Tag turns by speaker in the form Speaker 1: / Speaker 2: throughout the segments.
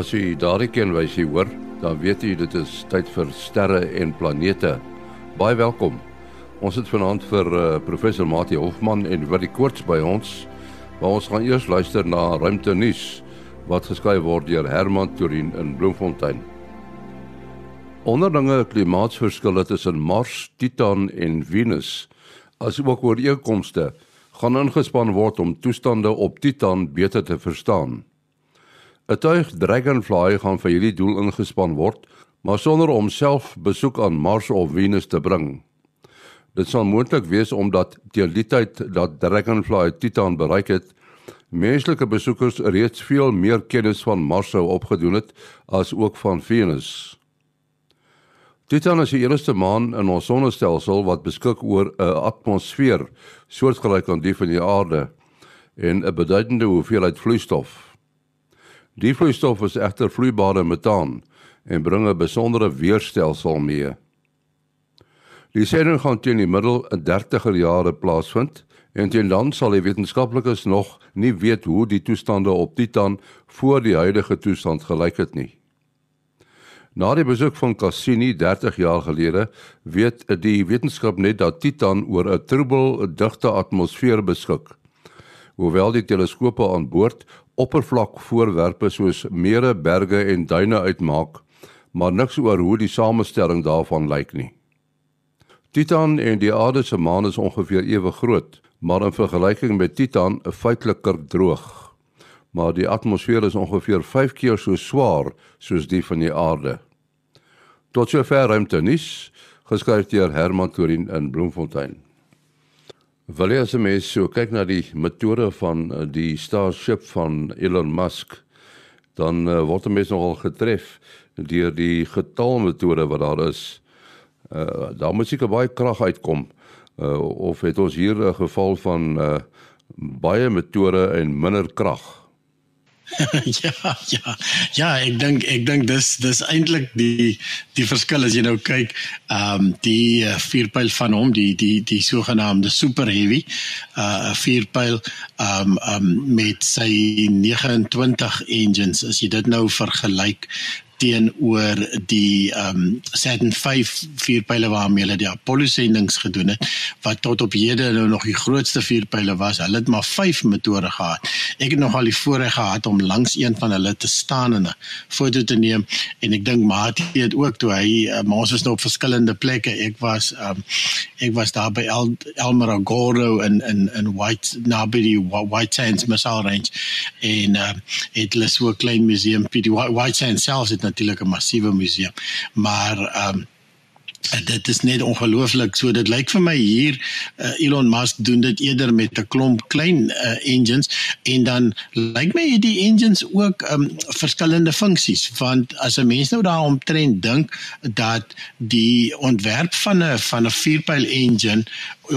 Speaker 1: As u daardie kenwysie hoor, dan weet u dit is tyd vir sterre en planete. Baie welkom. Ons het vanaand vir uh, professor Mati Hofman en Willie Koorts by ons. Maar ons gaan eers luister na ruimte nuus wat geskryf word deur Herman Turin in Bloemfontein. Onderlinge klimaatsverskille tussen Mars, Titan en Venus, asook ooreenkomste, gaan ingespan word om toestande op Titan beter te verstaan. 'n Tuig Dragonfly gaan vir hierdie doel ingespan word, maar sonder om self besoek aan Mars of Venus te bring. Dit sal moontlik wees omdat teen die tyd dat Dragonfly Titan bereik het, menslike besoekers reeds veel meer kennis van Mars sou opgedoen het as ook van Venus. Titan is die eerste maan in ons sonnestelsel wat beskik oor 'n atmosfeer soortgelyk aan die van die aarde en 'n beduidende hoeveelheid vloeistof. Die vloeistof is egter vloeibare metaan en bring 'n besondere weerstelsel mee. Die sending gaan teen die middel 'n 30er jare plaasvind en teen dan sal die wetenskaplikes nog nie weet hoe die toestande op Titan voor die huidige toestand gelyk het nie. Na die besoek van Cassini 30 jaar gelede, weet die wetenskap net dat Titan oor 'n troebel, digte atmosfeer beskik. Hoewel die teleskope aan boord oppervlakvoorwerpe soos mere, berge en duine uitmaak, maar niks oor hoe die samestelling daarvan lyk nie. Titan en die aarde se maan is ongeveer ewe groot, maar in vergelyking met Titan feitliker droog. Maar die atmosfeer is ongeveer 5 keer so swaar soos die van die aarde. Tot sover ruimte nuus, geskryf deur Herman Torin in Bloemfontein. Wil jy as 'n mens so kyk na die metode van uh, die Starship van Elon Musk, dan uh, word 'n mens nogal getref deur die getalmetode wat daar is. Uh, daar moet seker baie krag uitkom. Uh, of het ons hier 'n geval van uh, baie metode en minder krag?
Speaker 2: ja, ja. Ja, ek dink ek dink dis dis eintlik die die verskil as jy nou kyk, ehm um, die uh, vierpyl van hom, die die die sogenaamde super heavy, uh vierpyl ehm um, um, met sy 29 engines as jy dit nou vergelyk teenoor die ehm um, Saturn 5 vierpyle waarmee hulle die Apollo sendinge gedoen het wat tot op hede nou nog die grootste vierpyle was. Hulle het maar 5 motore gehad. Ek het nog al die voorreg gehad om langs een van hulle te staan en 'n foto te neem en ek dink Mati het ook toe hy uh, ons is nou op verskillende plekke. Ek was ehm um, ek was daar by El, Elmer Gordo in in in White naby die White Sands Missile Range en uh, het hulle so 'n klein museum vir die White Sands self het natuurlik 'n massiewe museum. Maar ehm um, dit is net ongelooflik. So dit lyk vir my hier uh, Elon Musk doen dit eerder met 'n klomp klein uh, engines en dan lyk my die engines ook um, verskillende funksies want as 'n mens nou daaroor trend dink dat die ontwerp van 'n van 'n vierpyl engine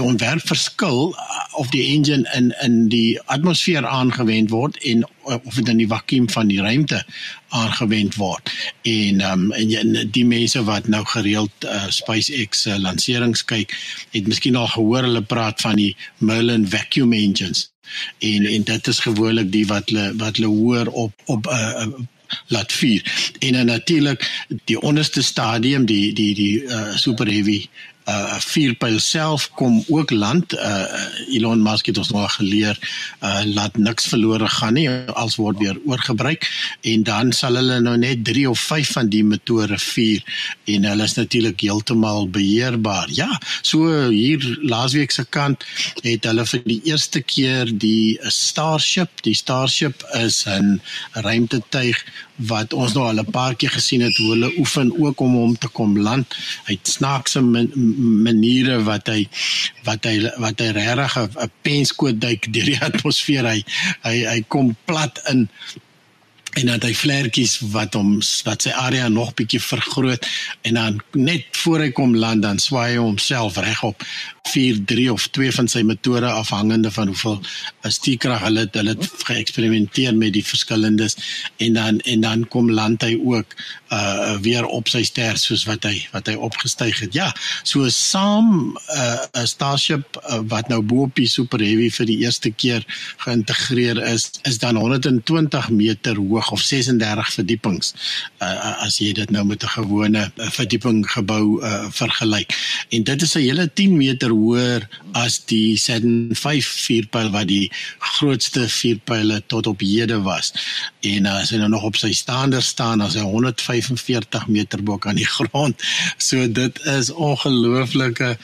Speaker 2: ontwerp verskil of die engine in in die atmosfeer aangewend word en of dit in die vakuum van die ruimte aangewend word. En ehm um, en die mense wat nou gereeld uh, SpaceX uh, lanserings kyk, het miskien al gehoor hulle praat van die Merlin vacuum engines. En en dit is gewoonlik die wat hulle wat hulle hoor op op 'n uh, uh, laat vuur. En dan natuurlik die onderste stadium die die die uh, super heavy uh vierpyl self kom ook land. Uh Elon Musk het ons nog geleer uh laat niks verlore gaan nie als word weer oorgebruik en dan sal hulle nou net 3 of 5 van die motore vuur en hulle is natuurlik heeltemal beheerbaar. Ja so hier laasweek se kant het hulle vir die eerste keer die Starship die Starship is 'n ruimtetuig wat ons nou al 'n paar keer gesien het hoe hulle oefen ook om hom te kom land. Hy snaakse maniere wat hy wat hy wat hy regtig 'n penskoot duik deur die atmosfeer. Hy hy hy kom plat in en dan hy vlekkies wat hom wat sy area nog bietjie vergroot en dan net voor hy kom land dan swaai hy homself regop 4 3 of 2 van sy metode afhangende van hoeveel stiekrag hulle hulle het geëksperimenteer met die verskillendes en dan en dan kom land hy ook uh weer op sy ster soos wat hy wat hy opgestyg het. Ja, so saam 'n uh, Starship uh, wat nou bo op die Super Heavy vir die eerste keer geïntegreer is, is dan 120 meter hoog of 36 verdiepings. Uh as jy dit nou met 'n gewone verdieping gebou uh vergelyk. En dit is 'n hele 10 meter hoër as die Saturn 5 vierpyl wat die grootste vierpyle tot op hede was. En uh, as hy nou nog op sy staande staan, as hy 145 meter bo kan die grond. So dit is ongelooflike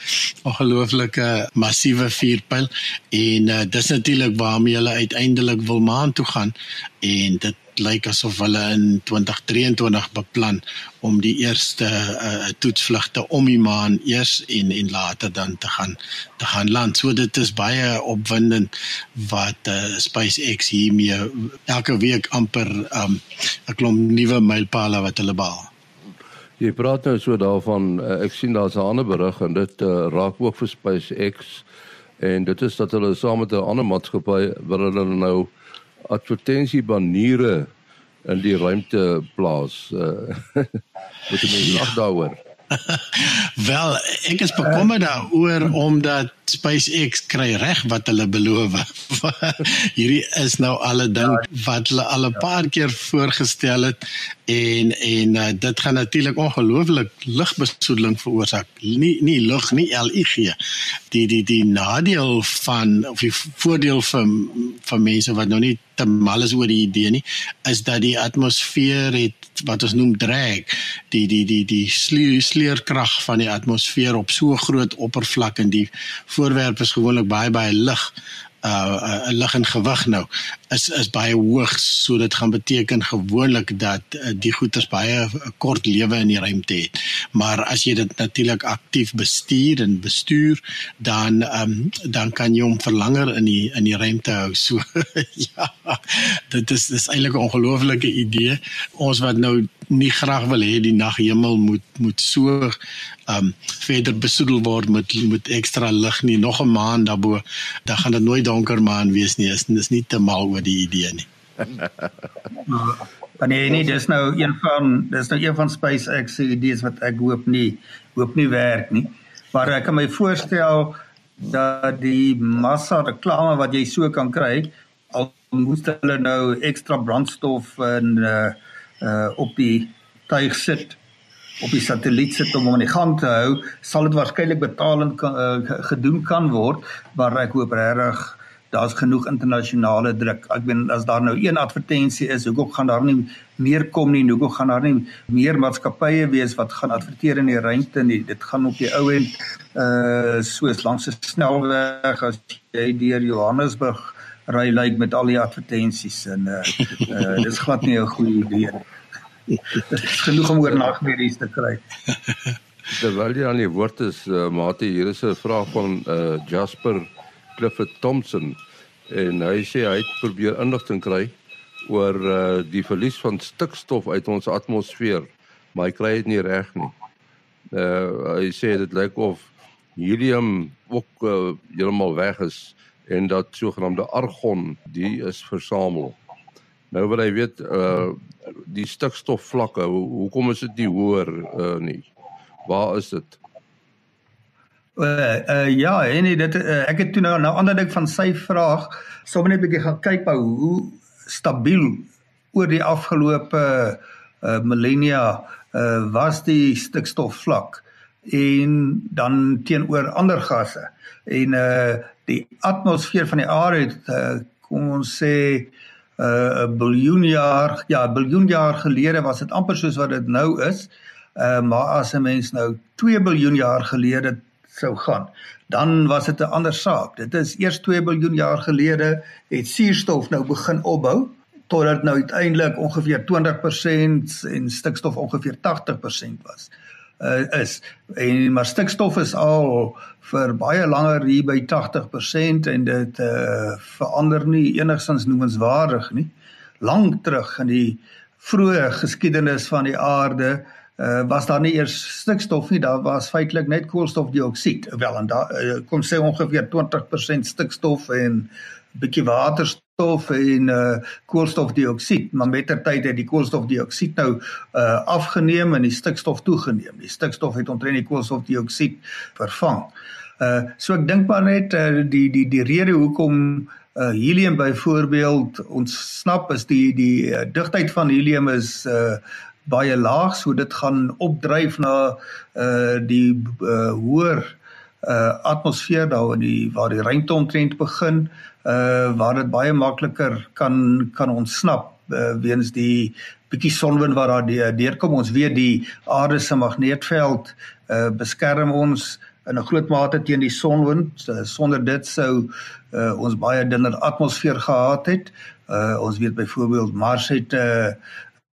Speaker 2: ongelooflike massiewe vierpyl en uh, dis natuurlik waarmee hulle uiteindelik wil maan toe gaan en dit lyk asof hulle in 2023 beplan om die eerste uh, toetsvlugte om die maan eers en en later dan te gaan te gaan land. So dit is baie opwindend wat uh, SpaceX hiermee elke week amper um, 'n klomp nuwe mylpale wat hulle behaal.
Speaker 1: Jy praat nou so daarvan uh, ek sien daar's 'n ander berig en dit uh, raak ook vir SpaceX en dit is dat hulle saam met 'n ander maatskappy wil hulle nou advertensiebaniere in die ruimte plaas. Uh, moet jy net lag daaroor.
Speaker 2: Wel, ek is bekommerd daaroor omdat SpaceX kry reg wat hulle beloof. Hierdie is nou al 'n ding wat hulle al 'n paar keer voorgestel het en en uh, dit gaan natuurlik ongelooflik lugbesoedeling veroorsaak. Nie nie lug nie LIG. Die die die nadeel van of die voordeel van van mense wat nou nie te mal is oor die idee nie, is dat die atmosfeer het wat ons noem drag, die die die die sleurkrag van die atmosfeer op so groot oppervlak en die voorwerp is gewoonlik baie baie lig uh uh, lig en gewig nou is is baie hoog. So dit gaan beteken gewoonlik dat uh, die goeders baie kort lewe in die ruimte het. Maar as jy dit natuurlik aktief bestuur en bestuur dan um, dan kan jy hom verlanger in die in die ruimte hou. So ja dit is dis eintlik 'n ongelooflike idee. Ons wat nou nie graag wil hê die naghemel moet moet so um verder besoedel word met met ekstra lig nie. Nog 'n maand daarbo dan gaan dit nooit donker maan wees nie. Is dis nie te mal oor die idee nie.
Speaker 3: Maar nee nee dis nou een van dis nou een van SpaceX se idees wat ek hoop nie hoop nie werk nie. Maar ek kan my voorstel dat die massa reklame wat jy so kan kry al moet hulle nou ekstra brandstof en uh uh op die tuig sit op die satelliet sit om hom aan die gang te hou, sal dit waarskynlik betalend kan, uh, gedoen kan word, maar ek hoop regtig daar's genoeg internasionale druk. Ek weet as daar nou een advertensie is, hoekom gaan daar nie meer kom nie? Hoekom gaan daar nie meer maatskappye wees wat gaan adverteer in die ruimte nie? Dit gaan op die ou end uh soos langs 'n snelweg as jy deur Johannesburg ry lyk met al die advertensies en uh, uh dis glad nie 'n goeie idee nie. genoeg om oor nagmerries te kry.
Speaker 1: Terwyl jy aan die woord is, uh, mate, hier is 'n vraag van uh, Jasper Clifford Thompson en hy sê hy het probeer inligting kry oor uh, die verlies van stikstof uit ons atmosfeer, maar hy kry dit nie reg nie. Uh, hy sê dit lyk of helium ook uh, heeltemal weg is en dat sogenaamde argon die is versamel. Nou wil hy weet uh die stikstofvlakke, ho hoekom is dit nie hoër uh nie? Waar is dit?
Speaker 3: Uh, uh ja, en dit uh, ek het toe nou nou ander ding van sy vraag, sommer net 'n bietjie gaan kyk by hoe stabiel oor die afgelope uh millennia uh was die stikstofvlak en dan teenoor ander gasse. En uh die atmosfeer van die aarde het uh, kom ons sê uh uh 'n biljoen jaar ja 'n biljoen jaar gelede was dit amper soos wat dit nou is. Uh maar as 'n mens nou 2 biljoen jaar gelede sou gaan, dan was dit 'n ander saak. Dit is eers 2 biljoen jaar gelede het suurstof nou begin opbou totdat nou uiteindelik ongeveer 20% en stikstof ongeveer 80% was uh, is. En maar stikstof is al vir baie langer hier by 80% en dit uh, verander nie enigstens noemenswaardig nie. Lank terug in die vroeë geskiedenis van die aarde uh, was daar nie eers stikstof nie, daar was feitelik net koolstofdioksied. Wel en daar uh, kom sê ongeveer 20% stikstof en bietjie waterstof en uh, koolstofdioksied, maar mettertyd het die koolstofdioksied nou uh, afgeneem en die stikstof toegeneem. Die stikstof het omtrent die koolstofdioksied vervang. Uh so ek dink maar net uh, die die die rede hoekom uh helium byvoorbeeld ons snap is die die uh, digtheid van helium is uh baie laag so dit gaan opdryf na uh die uh hoër uh atmosfeer daar in die waar die ruimte omtrent begin uh waar dit baie makliker kan kan ontsnap uh, weens die bietjie sonwind wat daar deurkom. Ons weet die aarde se magneetveld uh beskerm ons in 'n groot mate teen die sonwind. Sonder dit sou uh, ons baie dunner atmosfeer gehad het. Uh ons weet byvoorbeeld Mars het 'n uh,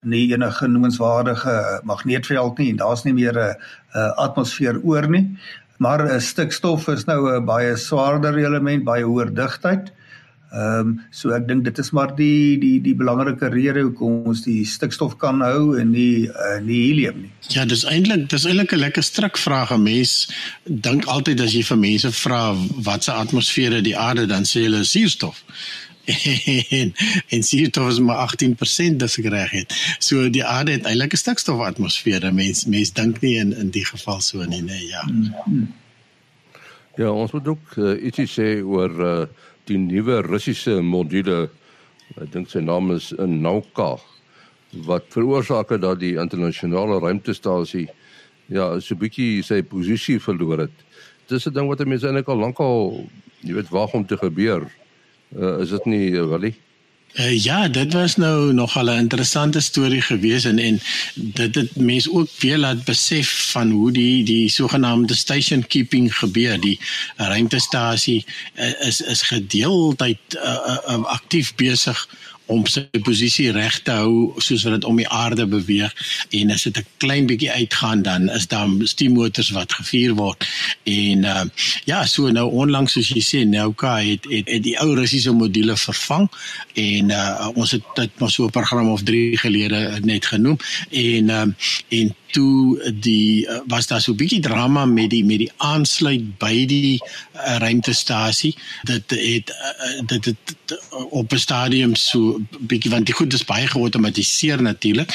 Speaker 3: nie enige noemenswaardige magneetveld nie en daar's nie meer 'n atmosfeer oor nie. Maar 'n stikstof is nou 'n baie swaarder element, baie hoër digtheid. Ehm um, so ek dink dit is maar die die die belangrike rede hoekom ons die stikstof kan hou en nie uh, nie helium nie.
Speaker 2: Ja, dis eintlik dis eintlik 'n lekker stryk vraag. 'n Mens dink altyd as jy vir mense vra wat se atmosfeer die aarde dan sê hulle suurstof en en suurstof is maar 18% as ek reg het. So die aarde het eintlik 'n stikstofatmosfeer. Mens mens dink nie in in die geval so nie, nee, ja.
Speaker 1: Ja, ons moet ook uh, ietsie sê oor uh, die nuwe Russiese module. Ek dink sy naam is Nauka wat veroorsaak het dat die internasionale ruimtestasie ja, so 'n bietjie sy posisie verloor het. Dis 'n ding wat mense eintlik al lankal, jy weet, wag om te gebeur. Uh, is dit nie uh, Willie?
Speaker 2: Uh, ja, dit was nou nogal 'n interessante storie gewees en en dit het mense ook weer laat besef van hoe die die sogenaamde station keeping gebeur. Die ruimtestasie uh, is is gedeeltyd uh, uh, aktief besig om sy posisie reg te hou soos wat dit om die aarde beweeg en as dit 'n klein bietjie uitgaan dan is daar steemmotors wat gevuur word. En uh, ja so nou onlangs soos jy sê Nauka het, het het die ou Russiese module vervang en uh, ons het dit maar so 'n program of 3 gelede net genoem. En uh, en toe die uh, was daar so 'n bietjie drama met die met die aansluit by die uh, ruimtestasie. Dit het uh, dit het op 'n stadium so bietjie want die goed is baie geautomatiseer natuurlik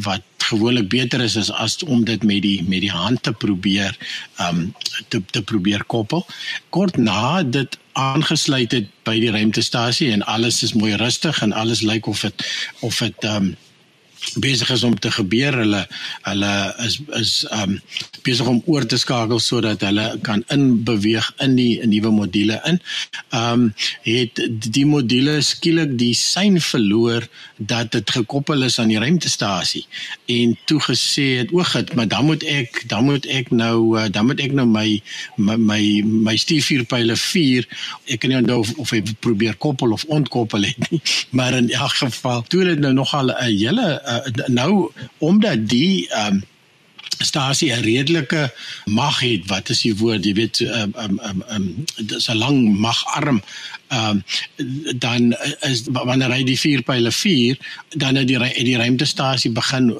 Speaker 2: wat gewoonlik beter is as as om dit met die met die hand te probeer um te te probeer koppel. Kort na dit aangesluit het by die ruimtestasie en alles is mooi rustig en alles lyk of dit of dit um besig is om te gebeur hulle hulle is is um besig om oor te skakel sodat hulle kan inbeweeg in die nuwe module in. Um het die module skielik die sein verloor dat dit gekoppel is aan die ruimtestasie en toe gesê het o, git, maar dan moet ek dan moet ek nou uh, dan moet ek nou my my my, my stuurvuurpyle vuur. Ek kan nie onthou of, of hy probeer koppel of ontkoppel het nie. Maar in elk geval, toe het nou nogal 'n hele uh, nou omdat die ehm um, stasie 'n redelike mag het wat is die woord jy weet ehm um, ehm um, um, dis 'n lang magarm ehm um, dan is wanneer hy die vier pile vier dan het die die ruimtestasie begin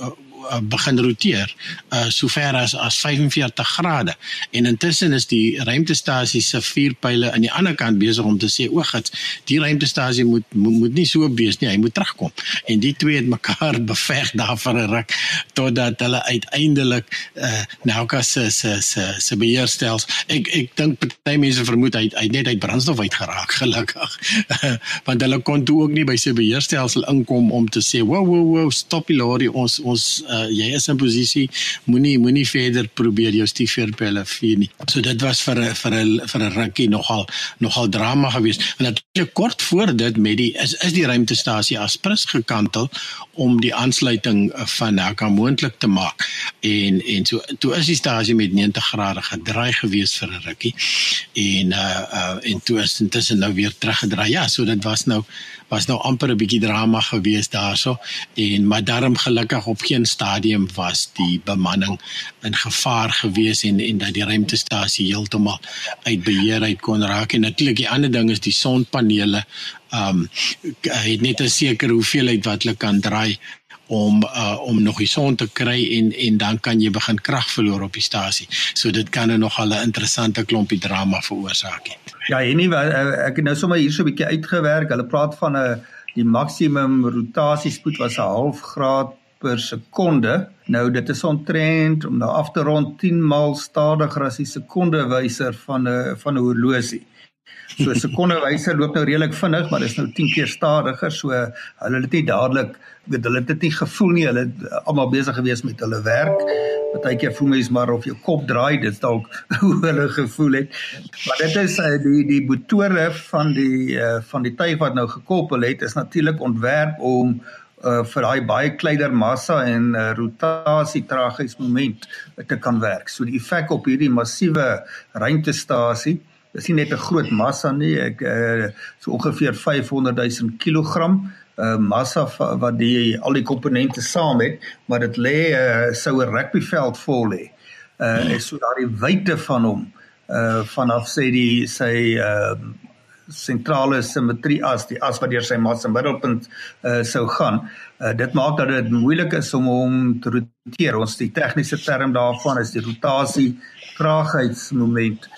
Speaker 2: uh, begin roteer uh so ver as as 45 grade. En intussen is die ruimtestasie se vier pile aan die ander kant besig om te sê o gits die ruimtestasie moet, moet moet nie so wees nie hy moet terugkom. En die twee het mekaar beveg daar vir 'n ruk totdat hulle uiteindelik uh Nauka se se se se beheerstels ek ek dink party mense vermoed hy hy net uit brandstof uit geraak gelukkig. Want hulle kon toe ook nie by sy beheerstelsel inkom om te sê wow wow wow stop Hilary ons ons uh, uh, jy is in posisie moenie moenie verder probeer jou stiefveerpelle vier nie. So dit was vir vir 'n vir 'n rukkie nogal nogal drama geweest. En natuurlik kort voor dit met die is is die ruimtestasie as prins gekantel om die aansluiting van Naka moontlik te maak. En en so toe is die stasie met 90 grade gedraai geweest vir 'n rukkie. En uh uh en toe is intussen nou weer teruggedraai. Ja, so dit was nou was nou amper 'n bietjie drama geweest daarso en maar daarom gelukkig op geen stadium was die bemanning in gevaar geweest en en dat die ruimtestasie heeltemal uit beheer uit kon raak. En natuurlik die ander ding is die sonpanele um het net 'n sekere hoeveelheid wat hulle kan draai om uh, om nog die son te kry en en dan kan jy begin krag verloor op die stasie. So dit kan nou nog al 'n interessante klompie drama veroorsaak het.
Speaker 3: Ja, en nie ek het nou sommer hier so 'n bietjie uitgewerk. Hulle praat van 'n die maksimum rotasiespoed was 'n half graad per sekonde. Nou dit is omtrent om nou af te rond 10 maal stadiger as die sekondewyser van 'n van 'n horlosie. So sekondewyser loop nou redelik vinnig, maar dit is nou 10 keer stadiger, so hulle het nie dadelik weet hulle het dit nie gevoel nie. Hulle het almal besig gewees met hulle werk. Partykeer voel mens maar of jou kop draai, dit dalk hoe hulle gevoel het. Maar dit is uh, die die motore van die uh, van die tuig wat nou gekoppel het, is natuurlik ontwerp om uh vir daai baie kleiner massa en uh, rotasie tragigheidsmoment te kan werk. So die effek op hierdie massiewe ruimtestasie is nie net 'n groot massa nie, ek uh so ongeveer 500 000 kg uh massa wat die al die komponente saam het, maar dit lê uh sou 'n rugbyveld vol lê. Uh is so daardie wyte van hom uh vanaf sê die sy uh sentrale simmetrie as die as wat deur sy massa middelpunt uh, sou gaan. Uh, dit maak dat dit moeilik is om hom te roteer. Ons die tegniese term daarvan is die rotasie traagheidsmoment.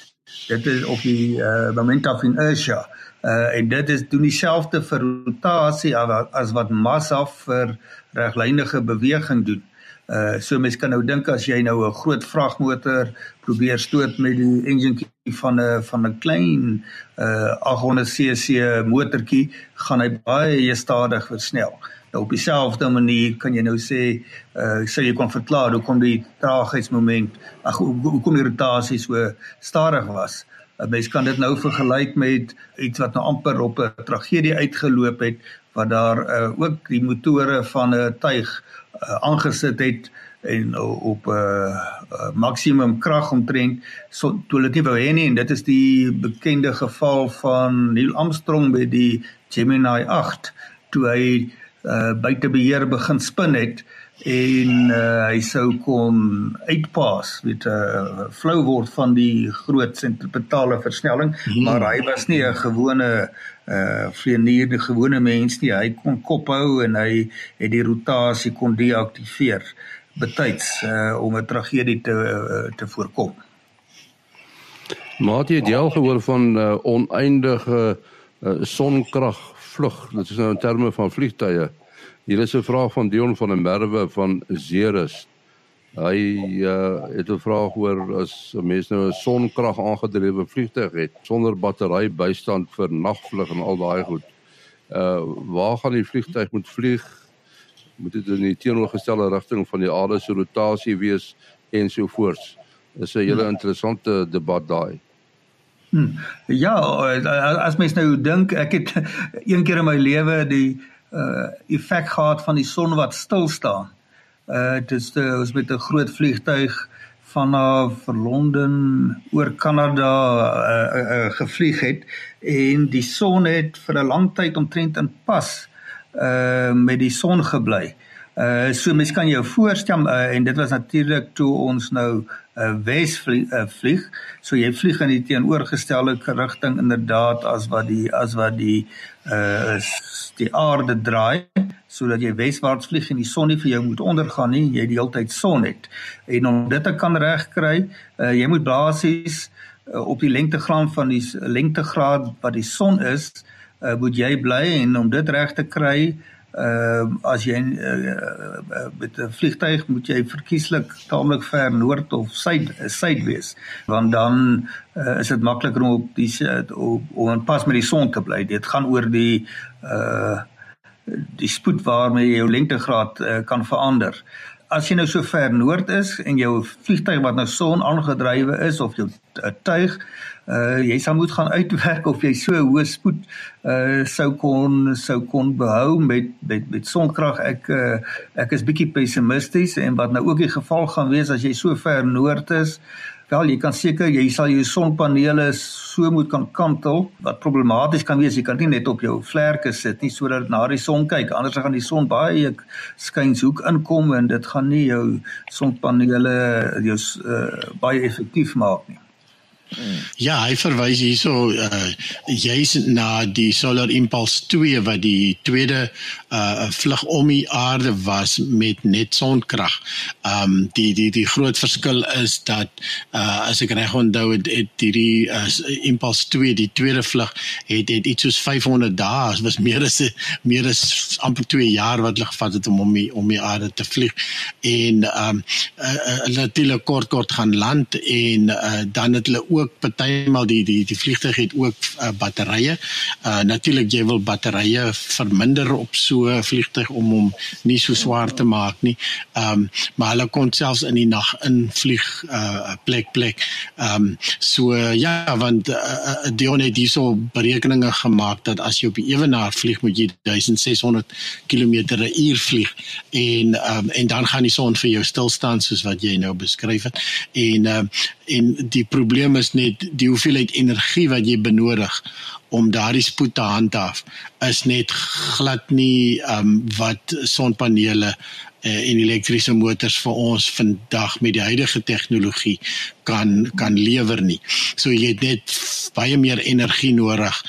Speaker 3: Dit is op die uh, moment of inertia. Uh, en dit is doen dieselfde vir rotasie as wat massa vir reglynige beweging doen. Uh so mens kan nou dink as jy nou 'n groot vragmotor probeer stoot met die engine van 'n van 'n klein uh 800 cc motortjie, gaan hy baie stadig versnel. Nou op dieselfde manier kan jy nou sê uh sê jy kon verklaar hoekom die traagheidsmoment ag hoekom die rotasie so stadig was. 'n Mens kan dit nou vergelyk met iets wat nou amper op 'n tragedie uitgeloop het wat daar uh, ook die motore van 'n tuig uh, aangesit het en uh, op 'n uh, uh, maksimum krag omtrent. So toe dit nie wou hê nie en dit is die bekende geval van Neil Armstrong by die Gemini 8 toe hy uh, buite beheer begin spin het en uh, hy sou kon uitpas weet 'n uh, flou word van die groot sentripetale versnelling hmm. maar hy was nie 'n gewone uh vlieënier die gewone mens nie. Hy kon kop hou en hy het die rotasie kon deaktiveer betyds uh om 'n tragedie te uh, te voorkom.
Speaker 1: Maar jy het al gehoor van uh, oneindige uh, sonkrag vlug dit is nou in terme van vliegtye Hier is 'n vraag van Dion van der Merwe van Zeres. Hy uh, het 'n vraag oor as 'n mens nou 'n sonkrag aangedrewe vliegtuig het sonder battery bystand vir nagvlug en al daai goed. Uh waar gaan die vliegtuig moet vlieg? Moet dit in die teenoorgestelde rigting van die aarde se rotasie wees en so voort. Dis 'n hele interessante debat daai.
Speaker 3: Hmm. Ja, as mens nou dink, ek het een keer in my lewe die uh effek gehad van die son wat stil staan. Uh dis die, ons met 'n groot vliegtuig vanaf Londen oor Kanada uh, uh, uh gevlieg het en die son het vir 'n lang tyd omtrent in pas uh met die son gebly. Uh so mens kan jou voorstel uh, en dit was natuurlik toe ons nou uh, wes vlieg, uh, vlieg. So jy vlieg in die teenoorgestelde rigting inderdaad as wat die as wat die uh die aarde draai sodat jy weswaarts vlieg en die son nie vir jou moet ondergaan nie, jy die hele tyd son het. En om dit te kan regkry, uh jy moet basies uh, op die lengtegraad van die lengtegraad wat die son is, uh moet jy bly en om dit reg te kry, Ehm uh, as jy uh, uh, met 'n vliegtyg moet jy verkieslik taamlik ver noord of suid suid wees want dan uh, is dit makliker om op die op, om in pas met die son te bly. Dit gaan oor die uh die spoed waarmee jy jou lengtegraad uh, kan verander. As jy nou so ver noord is en jou vliegtyg wat nou son aangedrywe is of jou tuig uh jy sal moet gaan uitwerk of jy so hoë spoed uh sou kon sou kon behou met met met sonkrag. Ek uh, ek is bietjie pessimisties en wat nou ook die geval gaan wees as jy so ver noord is wel jy kan seker jy sal jou sonpanele so moet kan kantel wat problematies kan wees. Jy kan nie net op jou vlerke sit nie sodat na die son kyk. Anders gaan die son baie skynshoek inkom en dit gaan nie jou sonpanele jou uh, baie effektief maak nie
Speaker 2: Ja, hy verwys hierso uh juis na die Solar Impulse 2 wat die tweede uh vlug om die aarde was met net sonkrag. Um die die die groot verskil is dat uh as ek reg onthou het, het hierdie uh, Impulse 2 die tweede vlug het het iets soos 500 dae, was meer as meer as amper 2 jaar wat hulle gevat het om om die, om die aarde te vlieg. En um hulle uh, het hulle kort kort gaan land en uh, dan het hulle partymal die die die vliegtuig het ook uh, batterye. Uh natuurlik jy wil batterye verminder op so 'n vliegtuig om hom nie so swaar te maak nie. Ehm um, maar hulle kon selfs in die nag invlieg uh plek plek. Ehm um, so uh, ja, want uh, Dion het hierso berekeninge gemaak dat as jy op die ewenaar vlieg moet jy 1600 km/h vlieg en um, en dan gaan die son vir jou stil staan soos wat jy nou beskryf het. En uh, en die probleem is net die hoeveelheid energie wat jy benodig om daardie spoed te handhaaf is net glad nie um wat sonpanele uh, en elektriese motors vir ons vandag met die huidige tegnologie kan kan lewer nie. So jy het net baie meer energie nodig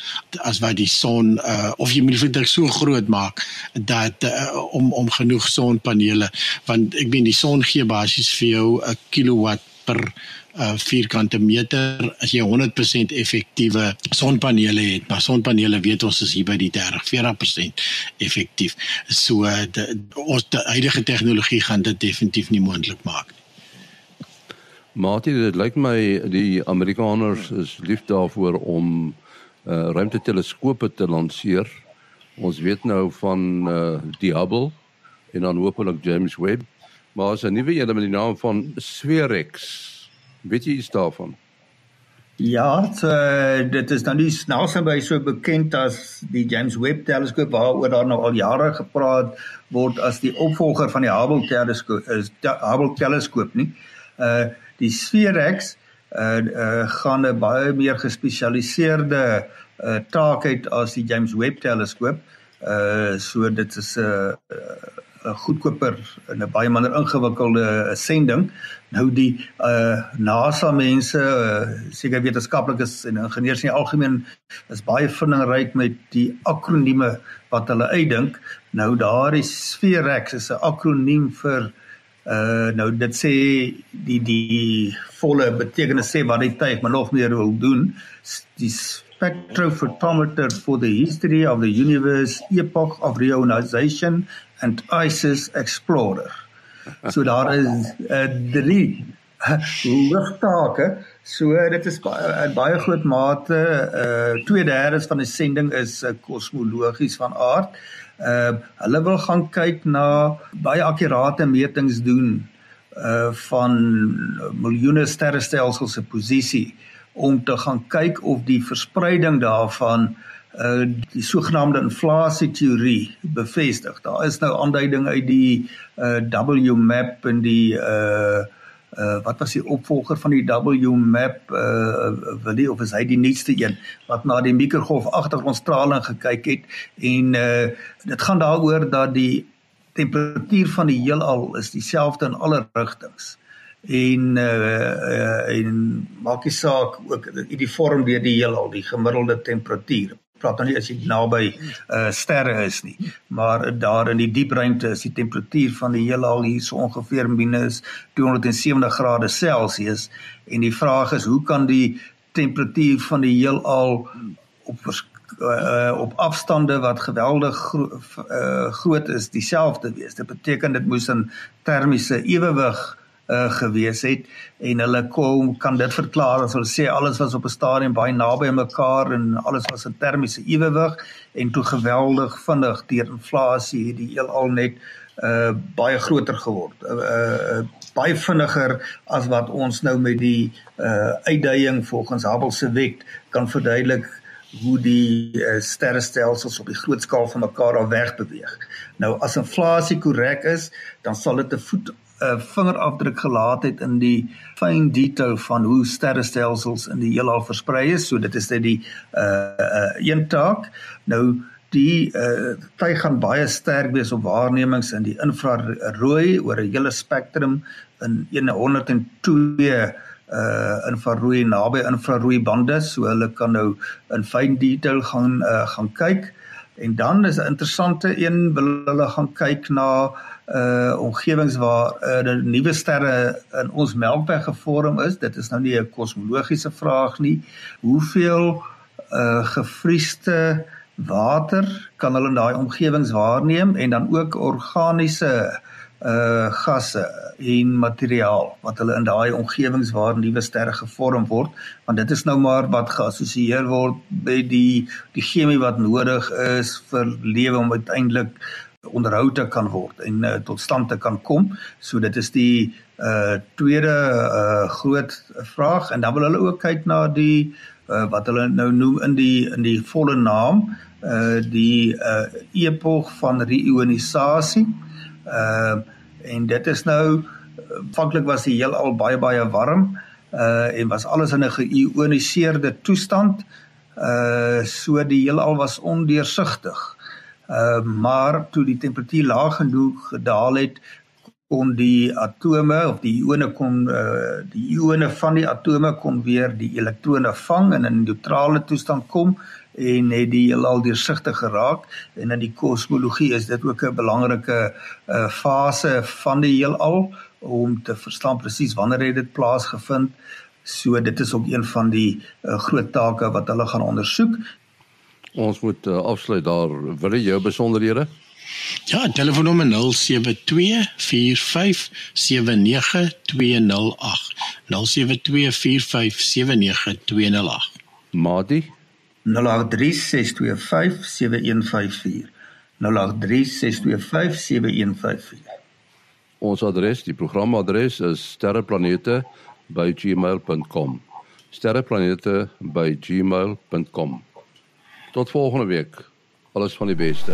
Speaker 2: as wat die son uh, of jy moet dit so groot maak dat uh, om om genoeg sonpanele want ek meen die son gee basies vir jou 'n kilowatt per uh, vierkante meter as jy 100% effektiewe sonpanele het. Maar sonpanele weet ons is hier by die 30-40% effektief. So de, ons die huidige tegnologie gaan dit definitief nie moontlik maak nie.
Speaker 1: Martie, dit lyk my die Amerikaners is lief daarvoor om uh, ruimteteleskope te lanseer. Ons weet nou van uh, die Hubble en dan hopelik James Webb. Maar as 'n nuwe een met die naam van Spherex Weet jy iets daarvan?
Speaker 3: Ja, so, dit is dan nie snaaks by so bekend as die James Webb teleskoop waaroor daar nou al jare gepraat word as die opvolger van die Hubble teleskoop is die Hubble teleskoop nie. Uh die Spherex uh, uh gaan 'n baie meer gespesialiseerde uh taak hê as die James Webb teleskoop. Uh so dit is 'n uh, 'n goedkoper en 'n baie minder ingewikkelde sending. Nou die uh NASA mense, uh, seker wetenskaplikes en ingenieurs in die algemeen is baie vindingryk met die akronieme wat hulle uitdink. Nou daardie Spherex is 'n akroniem vir uh nou dit sê die die volle betekenis sê wat dit tyd maar nog meer wil doen. Die spectrophotometer for the history of the universe epoch of reionization and ISIS explorer. So daar is uh, drie hoogtake. So dit is baie baie groot mate uh 2/3 van die sending is uh, kosmologies van aard. Uh hulle wil gaan kyk na baie akkurate metings doen uh van miljoene sterrestelsels se posisie om te gaan kyk of die verspreiding daarvan uh uh die sogenaamde inflasie teorie bevestig. Daar is nou aanduiding uit die uh WMAP en die uh uh wat was die opvolger van die WMAP uh wil die of is hy die nuutste een wat na die mikrogolf agtergrondstraling gekyk het? En uh dit gaan daaroor dat die temperatuur van die heelal is dieselfde in alle rigtings. En uh, uh en maak nie saak ook vorm deur die heelal die gemiddelde temperatuur praat nou nie as jy naby uh sterre is nie maar daar in die diep ruimte is die temperatuur van die heelal hier so ongeveer minus 270 grade Celsius en die vraag is hoe kan die temperatuur van die heelal op uh, op afstande wat geweldig gro uh, groot is dieselfde wees? Dit beteken dit moes 'n termiese ewewig uh, gewees het en hulle kom kan dit verklaar as hulle sê alles was op 'n stadium baie naby aan mekaar en alles was 'n termiese ewewig en toe geweldig vinnig deur inflasie het die heelal net uh baie groter geword. Uh, uh baie vinniger as wat ons nou met die uh uitdaging volgens Hubble se wet kan verduidelik hoe die uh, sterrestelsels op die groot skaal van mekaar af weg beweeg. Nou as inflasie korrek is, dan sal dit 'n voet 'n vingerafdruk gelaat het in die fyn detail van hoe sterrestelsels in die heelal versprei is. So dit is dit die uh uh een taak. Nou die uh tyd gaan baie sterk wees op waarnemings in die infrarooi oor 'n hele spektrum in 102 uh infrarooi naby infrarooi bande so hulle kan nou in fyn detail gaan uh, gaan kyk en dan is 'n interessante een wil hulle gaan kyk na uh omgewings waar uh, nuwe sterre in ons Melkweg gevorm is. Dit is nou nie 'n kosmologiese vraag nie. Hoeveel uh gevriesde water kan hulle in daai omgewings waarneem? En dan ook organiese uh gasse en materiaal wat hulle in daai omgewings waar nuwe sterre gevorm word want dit is nou maar wat geassosieer word by die die chemie wat nodig is vir lewe om uiteindelik onderhou te kan word en uh, tot stand te kan kom. So dit is die uh tweede uh groot vraag en dan wil hulle ook kyk na die uh wat hulle nou noem in die in die volle naam uh die uh epog van reionisasie. Uh en dit is nou afhanklik was die heelal baie baie warm uh en was alles in 'n geïoniseerde toestand. Uh so die heelal was ondeursigtig. Uh maar toe die temperatuur laag genoeg gedaal het kon die atome of die ione kon uh die ione van die atome kon weer die elektrone vang en in neutrale toestand kom en het die heelal deursigtig geraak en in die kosmologie is dit ook 'n belangrike uh, fase van die heelal om te verstaan presies wanneer het dit plaasgevind. So dit is ook een van die uh, groot take wat hulle gaan ondersoek.
Speaker 1: Ons moet uh, afsluit daar. Wil jy jou besonderhede?
Speaker 2: Ja, telefoonnommer 0724579208. 0724579208.
Speaker 1: Madi
Speaker 3: 0836257154 0836257154
Speaker 1: Ons adres, die programadres is sterreplanete@gmail.com. sterreplanete@gmail.com. Tot volgende week. Alles van die beste.